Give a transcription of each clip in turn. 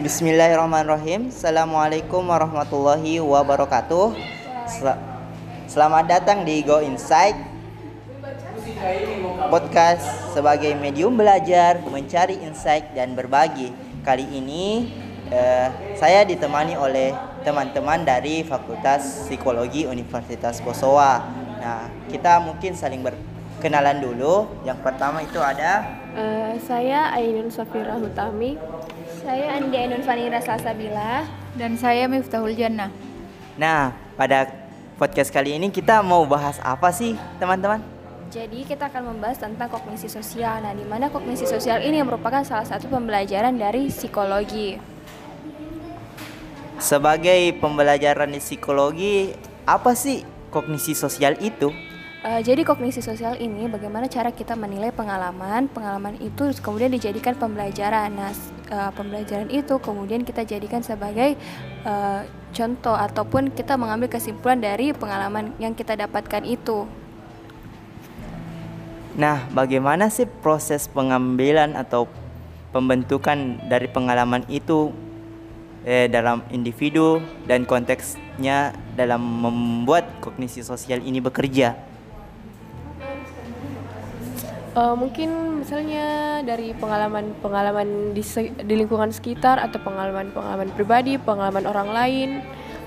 Bismillahirrahmanirrahim. Assalamualaikum warahmatullahi wabarakatuh. Sel- Selamat datang di Go Insight podcast sebagai medium belajar, mencari insight dan berbagi. Kali ini eh, saya ditemani oleh teman-teman dari Fakultas Psikologi Universitas Kosowa. Nah, kita mungkin saling berkenalan dulu. Yang pertama itu ada Eh, saya Ainun Safira Hutami. Saya Andi Ainun Fanira Salsabila. Dan saya Miftahul Jannah. Nah, pada podcast kali ini kita mau bahas apa sih, teman-teman? Jadi kita akan membahas tentang kognisi sosial. Nah, di mana kognisi sosial ini merupakan salah satu pembelajaran dari psikologi. Sebagai pembelajaran di psikologi, apa sih kognisi sosial itu? Eh, jadi kognisi sosial ini bagaimana cara kita menilai pengalaman, pengalaman itu kemudian dijadikan pembelajaran. Nah, eh, pembelajaran itu kemudian kita jadikan sebagai eh, contoh ataupun kita mengambil kesimpulan dari pengalaman yang kita dapatkan itu. Nah, bagaimana sih proses pengambilan atau pembentukan dari pengalaman itu eh, dalam individu dan konteksnya dalam membuat kognisi sosial ini bekerja? Eh, mungkin misalnya dari pengalaman-pengalaman di, di lingkungan sekitar atau pengalaman-pengalaman pribadi, pengalaman orang lain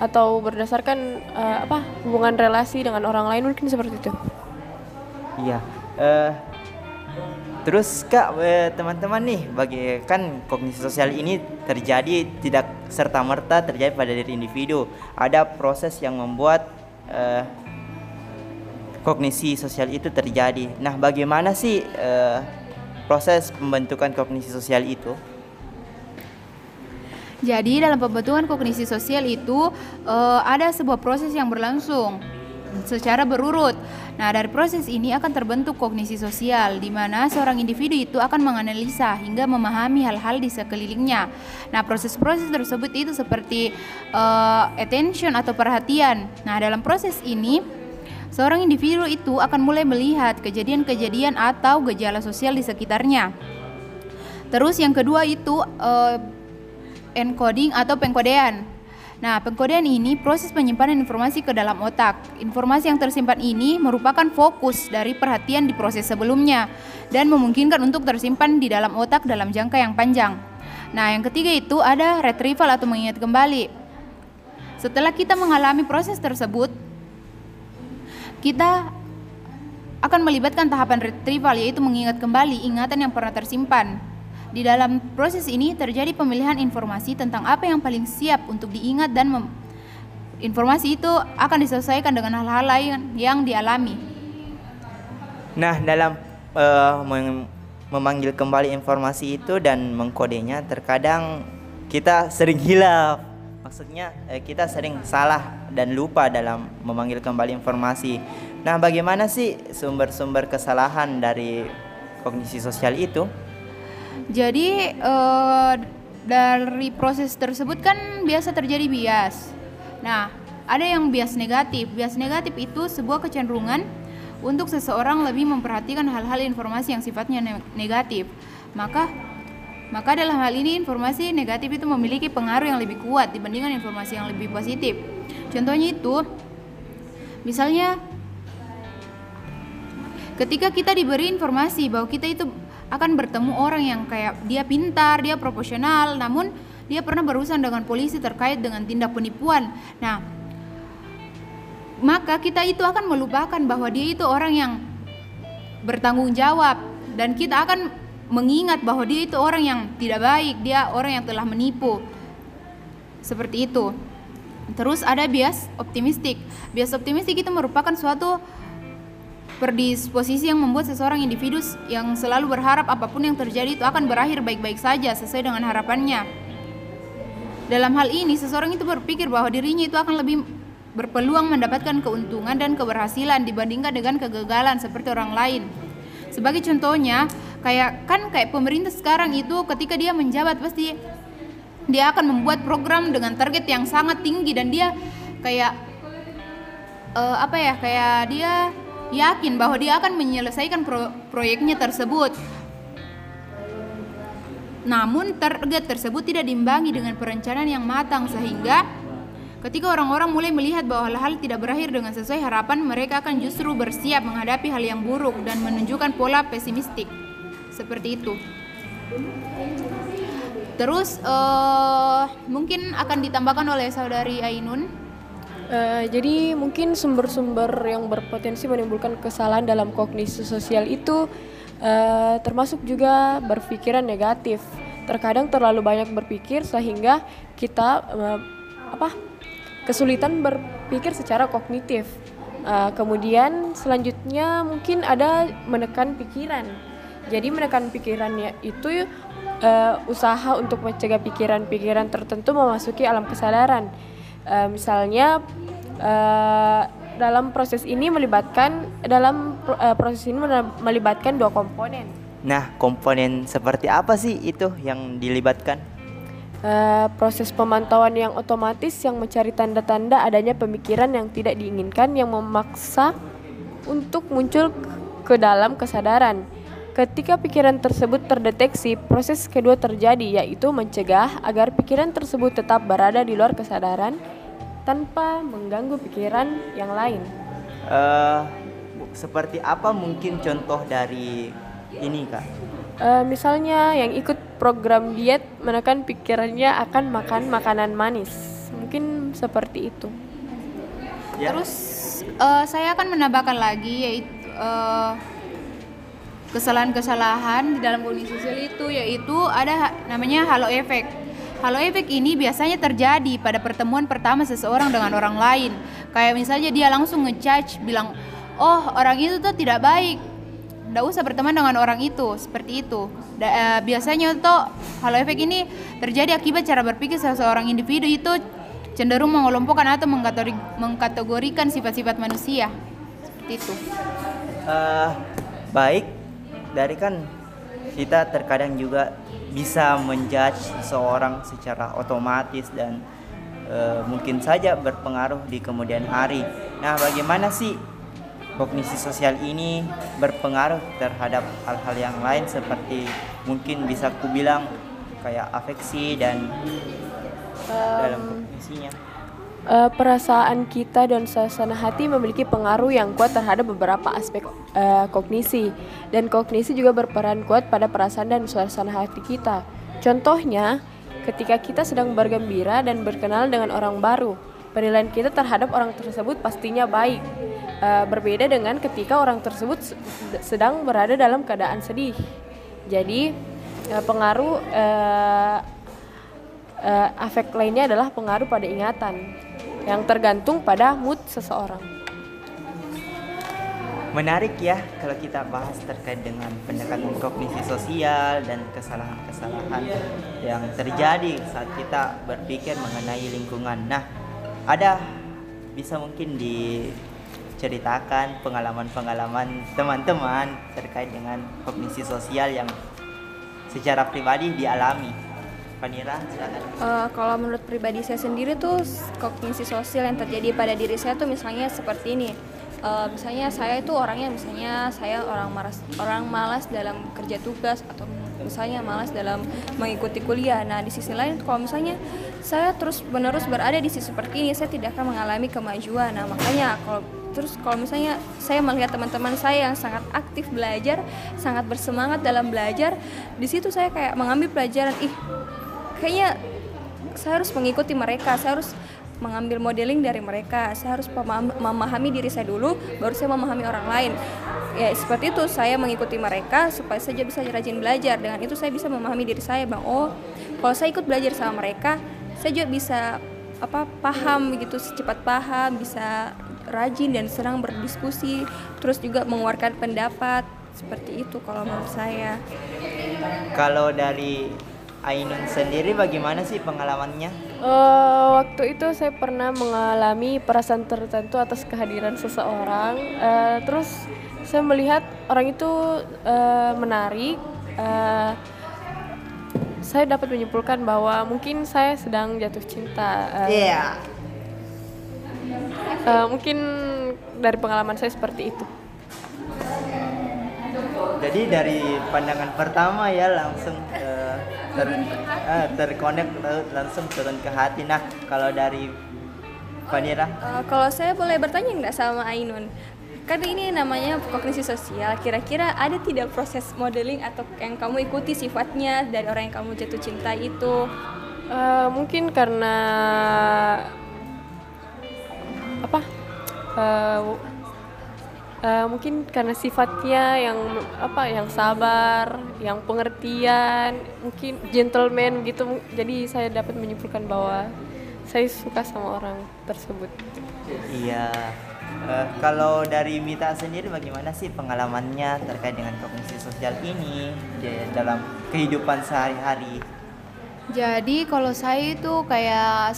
atau berdasarkan eh, apa hubungan relasi dengan orang lain mungkin seperti itu. Iya. eh terus kak teman-teman nih, bagi kan kognisi sosial ini terjadi tidak serta merta terjadi pada diri individu. Ada proses yang membuat eh, kognisi sosial itu terjadi. Nah, bagaimana sih eh, proses pembentukan kognisi sosial itu? Jadi dalam pembentukan kognisi sosial itu eh, ada sebuah proses yang berlangsung secara berurut. Nah, dari proses ini akan terbentuk kognisi sosial di mana seorang individu itu akan menganalisa hingga memahami hal-hal di sekelilingnya. Nah, proses-proses tersebut itu seperti eh, attention atau perhatian. Nah, dalam proses ini seorang individu itu akan mulai melihat kejadian-kejadian atau gejala sosial di sekitarnya. Terus yang kedua itu eh, encoding atau pengkodean. Nah, pengkodean ini proses penyimpanan informasi ke dalam otak. Informasi yang tersimpan ini merupakan fokus dari perhatian di proses sebelumnya dan memungkinkan untuk tersimpan di dalam otak dalam jangka yang panjang. Nah, yang ketiga itu ada retrieval atau mengingat kembali. Setelah kita mengalami proses tersebut, kita akan melibatkan tahapan retrieval yaitu mengingat kembali ingatan yang pernah tersimpan. Di dalam proses ini terjadi pemilihan informasi tentang apa yang paling siap untuk diingat dan informasi itu akan diselesaikan dengan hal-hal lain yang dialami. Nah, dalam eh, mem- memanggil kembali informasi itu dan mengkodenya, terkadang kita sering hilaf. Maksudnya eh, kita sering salah dan lupa dalam memanggil kembali informasi. Nah, bagaimana sih sumber-sumber kesalahan dari kognisi sosial itu? Jadi eh, dari proses tersebut kan biasa terjadi bias. Nah, ada yang bias negatif. Bias negatif itu sebuah kecenderungan untuk seseorang lebih memperhatikan hal-hal informasi yang sifatnya ne- negatif. Maka maka dalam hal ini informasi negatif itu memiliki pengaruh yang lebih kuat dibandingkan informasi yang lebih positif. Contohnya itu misalnya ketika kita diberi informasi bahwa kita itu akan bertemu orang yang kayak dia pintar, dia proporsional, namun dia pernah berurusan dengan polisi terkait dengan tindak penipuan. Nah, maka kita itu akan melupakan bahwa dia itu orang yang bertanggung jawab dan kita akan mengingat bahwa dia itu orang yang tidak baik, dia orang yang telah menipu. Seperti itu. Terus ada bias optimistik. Bias optimistik itu merupakan suatu predisposisi yang membuat seseorang individu yang selalu berharap apa pun yang terjadi itu akan berakhir baik-baik saja sesuai dengan harapannya. Dalam hal ini, seseorang itu berpikir bahwa dirinya itu akan lebih berpeluang mendapatkan keuntungan dan keberhasilan dibandingkan dengan kegagalan seperti orang lain. Sebagai contohnya, kayak kan kayak pemerintah sekarang itu ketika dia menjabat pasti dia akan membuat program dengan target yang sangat tinggi dan dia kayak eh, apa ya kayak dia yakin bahwa dia akan menyelesaikan pro- proyeknya tersebut namun target tersebut tidak diimbangi dengan perencanaan yang matang sehingga ketika orang-orang mulai melihat bahwa hal-hal tidak berakhir dengan sesuai harapan, mereka akan justru bersiap menghadapi hal yang buruk dan menunjukkan pola pesimistik. Seperti itu. Terus uh, mungkin akan ditambahkan oleh saudari Ainun. Uh, jadi mungkin sumber-sumber yang berpotensi menimbulkan kesalahan dalam kognisi sosial itu uh, termasuk juga berpikiran negatif. Terkadang terlalu banyak berpikir sehingga kita uh, apa kesulitan berpikir secara kognitif. Uh, kemudian selanjutnya mungkin ada menekan pikiran. Jadi menekan pikirannya itu uh, usaha untuk mencegah pikiran-pikiran tertentu memasuki alam kesadaran. Uh, misalnya uh, dalam proses ini melibatkan dalam uh, proses ini melibatkan dua komponen. Nah, komponen seperti apa sih itu yang dilibatkan? Uh, proses pemantauan yang otomatis yang mencari tanda-tanda adanya pemikiran yang tidak diinginkan yang memaksa untuk muncul ke dalam kesadaran. Ketika pikiran tersebut terdeteksi, proses kedua terjadi yaitu mencegah agar pikiran tersebut tetap berada di luar kesadaran tanpa mengganggu pikiran yang lain. Uh, seperti apa mungkin contoh dari ini kak? Uh, misalnya yang ikut program diet menekan pikirannya akan makan makanan manis, mungkin seperti itu. Ya. Terus uh, saya akan menambahkan lagi yaitu uh, kesalahan-kesalahan di dalam kondisi sosial itu yaitu ada namanya halo efek Halo efek ini biasanya terjadi pada pertemuan pertama seseorang dengan orang lain. Kayak misalnya dia langsung ngejudge bilang, "Oh, orang itu tuh tidak baik." Tidak usah berteman dengan orang itu, seperti itu. Da, uh, biasanya tuh halo efek ini terjadi akibat cara berpikir seseorang individu itu cenderung mengelompokkan atau mengkategorikan sifat-sifat manusia. Seperti itu. Uh, baik, dari kan kita terkadang juga bisa menjudge seseorang secara otomatis dan e, mungkin saja berpengaruh di kemudian hari. Nah, bagaimana sih kognisi sosial ini berpengaruh terhadap hal-hal yang lain seperti mungkin bisa kubilang kayak afeksi dan um, dalam kognisinya? Uh, perasaan kita dan suasana hati memiliki pengaruh yang kuat terhadap beberapa aspek uh, kognisi dan kognisi juga berperan kuat pada perasaan dan suasana hati kita. Contohnya, ketika kita sedang bergembira dan berkenal dengan orang baru, penilaian kita terhadap orang tersebut pastinya baik. Uh, berbeda dengan ketika orang tersebut sedang berada dalam keadaan sedih. Jadi, uh, pengaruh uh, uh, afek lainnya adalah pengaruh pada ingatan yang tergantung pada mood seseorang. Menarik ya kalau kita bahas terkait dengan pendekatan kognisi sosial dan kesalahan-kesalahan yang terjadi saat kita berpikir mengenai lingkungan. Nah, ada bisa mungkin diceritakan pengalaman-pengalaman teman-teman terkait dengan kognisi sosial yang secara pribadi dialami Silakan. Uh, kalau menurut pribadi saya sendiri tuh kognisi sosial yang terjadi pada diri saya tuh misalnya seperti ini. Uh, misalnya saya itu orangnya misalnya saya orang malas orang malas dalam kerja tugas atau misalnya malas dalam mengikuti kuliah. Nah, di sisi lain kalau misalnya saya terus menerus berada di sisi seperti ini, saya tidak akan mengalami kemajuan. Nah, makanya kalau terus kalau misalnya saya melihat teman-teman saya yang sangat aktif belajar, sangat bersemangat dalam belajar, di situ saya kayak mengambil pelajaran, ih kayaknya saya harus mengikuti mereka saya harus mengambil modeling dari mereka saya harus memahami diri saya dulu baru saya memahami orang lain. Ya seperti itu saya mengikuti mereka supaya saya bisa rajin belajar. Dengan itu saya bisa memahami diri saya bang. Oh kalau saya ikut belajar sama mereka saya juga bisa apa paham begitu secepat paham bisa rajin dan senang berdiskusi terus juga mengeluarkan pendapat. Seperti itu kalau menurut saya. Kalau dari Ainun sendiri bagaimana sih pengalamannya? Uh, waktu itu saya pernah mengalami perasaan tertentu atas kehadiran seseorang. Uh, terus saya melihat orang itu uh, menarik. Uh, saya dapat menyimpulkan bahwa mungkin saya sedang jatuh cinta. Iya. Uh, yeah. uh, mungkin dari pengalaman saya seperti itu. Jadi dari pandangan pertama ya langsung uh, ter, uh, terkonek langsung turun ke hati. Nah kalau dari Vanira? Uh, kalau saya boleh bertanya nggak sama Ainun? Kan ini namanya kognisi sosial. Kira-kira ada tidak proses modeling atau yang kamu ikuti sifatnya dari orang yang kamu jatuh cinta itu? Uh, mungkin karena apa? Uh, uh, mungkin karena sifatnya yang apa yang sabar yang pengertian mungkin gentleman gitu. Jadi saya dapat menyimpulkan bahwa saya suka sama orang tersebut. Iya. Uh, kalau dari Mita sendiri bagaimana sih pengalamannya terkait dengan kognisi sosial ini dalam kehidupan sehari-hari? Jadi kalau saya itu kayak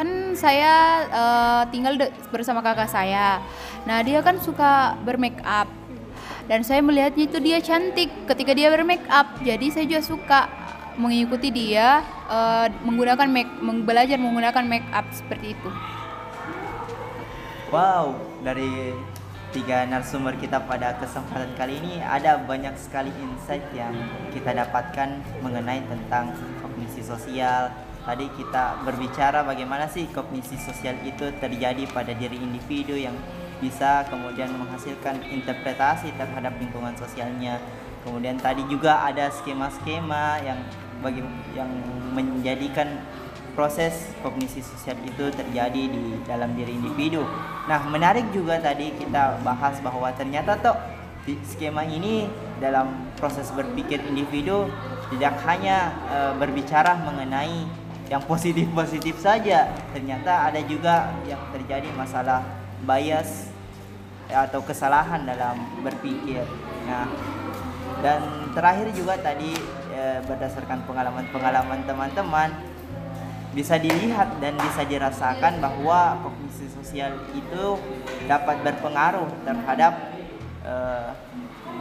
kan saya uh, tinggal bersama kakak saya. Nah dia kan suka bermake up dan saya melihatnya itu dia cantik ketika dia bermake up. Jadi saya juga suka mengikuti dia uh, menggunakan make belajar menggunakan make up seperti itu. Wow, dari tiga narasumber kita pada kesempatan kali ini ada banyak sekali insight yang kita dapatkan mengenai tentang kognisi sosial, tadi kita berbicara bagaimana sih kognisi sosial itu terjadi pada diri individu yang bisa kemudian menghasilkan interpretasi terhadap lingkungan sosialnya. Kemudian tadi juga ada skema-skema yang bagi yang menjadikan proses kognisi sosial itu terjadi di dalam diri individu. Nah, menarik juga tadi kita bahas bahwa ternyata toh di skema ini dalam proses berpikir individu tidak hanya e, berbicara mengenai yang positif-positif saja. Ternyata ada juga yang terjadi masalah bias atau kesalahan dalam berpikir. Nah dan terakhir juga tadi ya, berdasarkan pengalaman-pengalaman teman-teman bisa dilihat dan bisa dirasakan bahwa kognisi sosial itu dapat berpengaruh terhadap uh,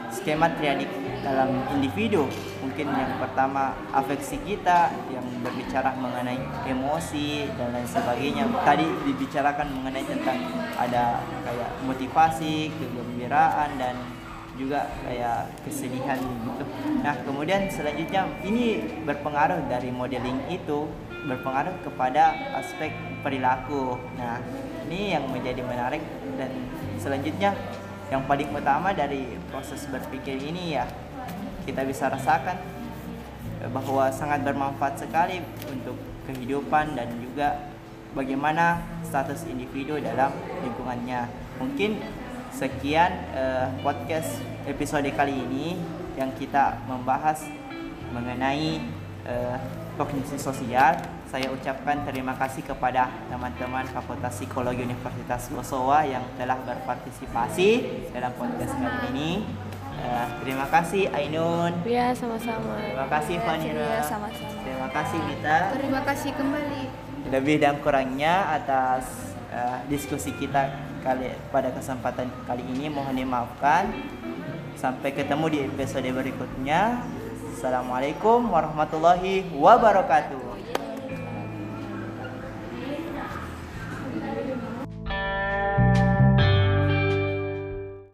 skema triadik dalam individu. Mungkin yang pertama afeksi kita yang berbicara mengenai emosi dan lain sebagainya. Tadi dibicarakan mengenai tentang ada kayak motivasi kegembiraan dan juga kayak kesedihan gitu. Nah kemudian selanjutnya ini berpengaruh dari modeling itu berpengaruh kepada aspek perilaku. Nah ini yang menjadi menarik. Dan selanjutnya yang paling utama dari proses berpikir ini ya kita bisa rasakan bahwa sangat bermanfaat sekali untuk kehidupan dan juga bagaimana status individu dalam lingkungannya. Mungkin sekian uh, podcast episode kali ini yang kita membahas mengenai uh, kognisi sosial saya ucapkan terima kasih kepada teman-teman Fakultas Psikologi Universitas Bosowa yang telah berpartisipasi dalam podcast kali ini. Uh, terima kasih Ainun. Ya, sama-sama. Terima kasih ya, Fanira. Ya, sama-sama. Terima kasih Mita. Terima kasih kembali. Lebih dan kurangnya atas uh, diskusi kita kali pada kesempatan kali ini mohon dimaafkan. Sampai ketemu di episode berikutnya. Assalamualaikum warahmatullahi wabarakatuh.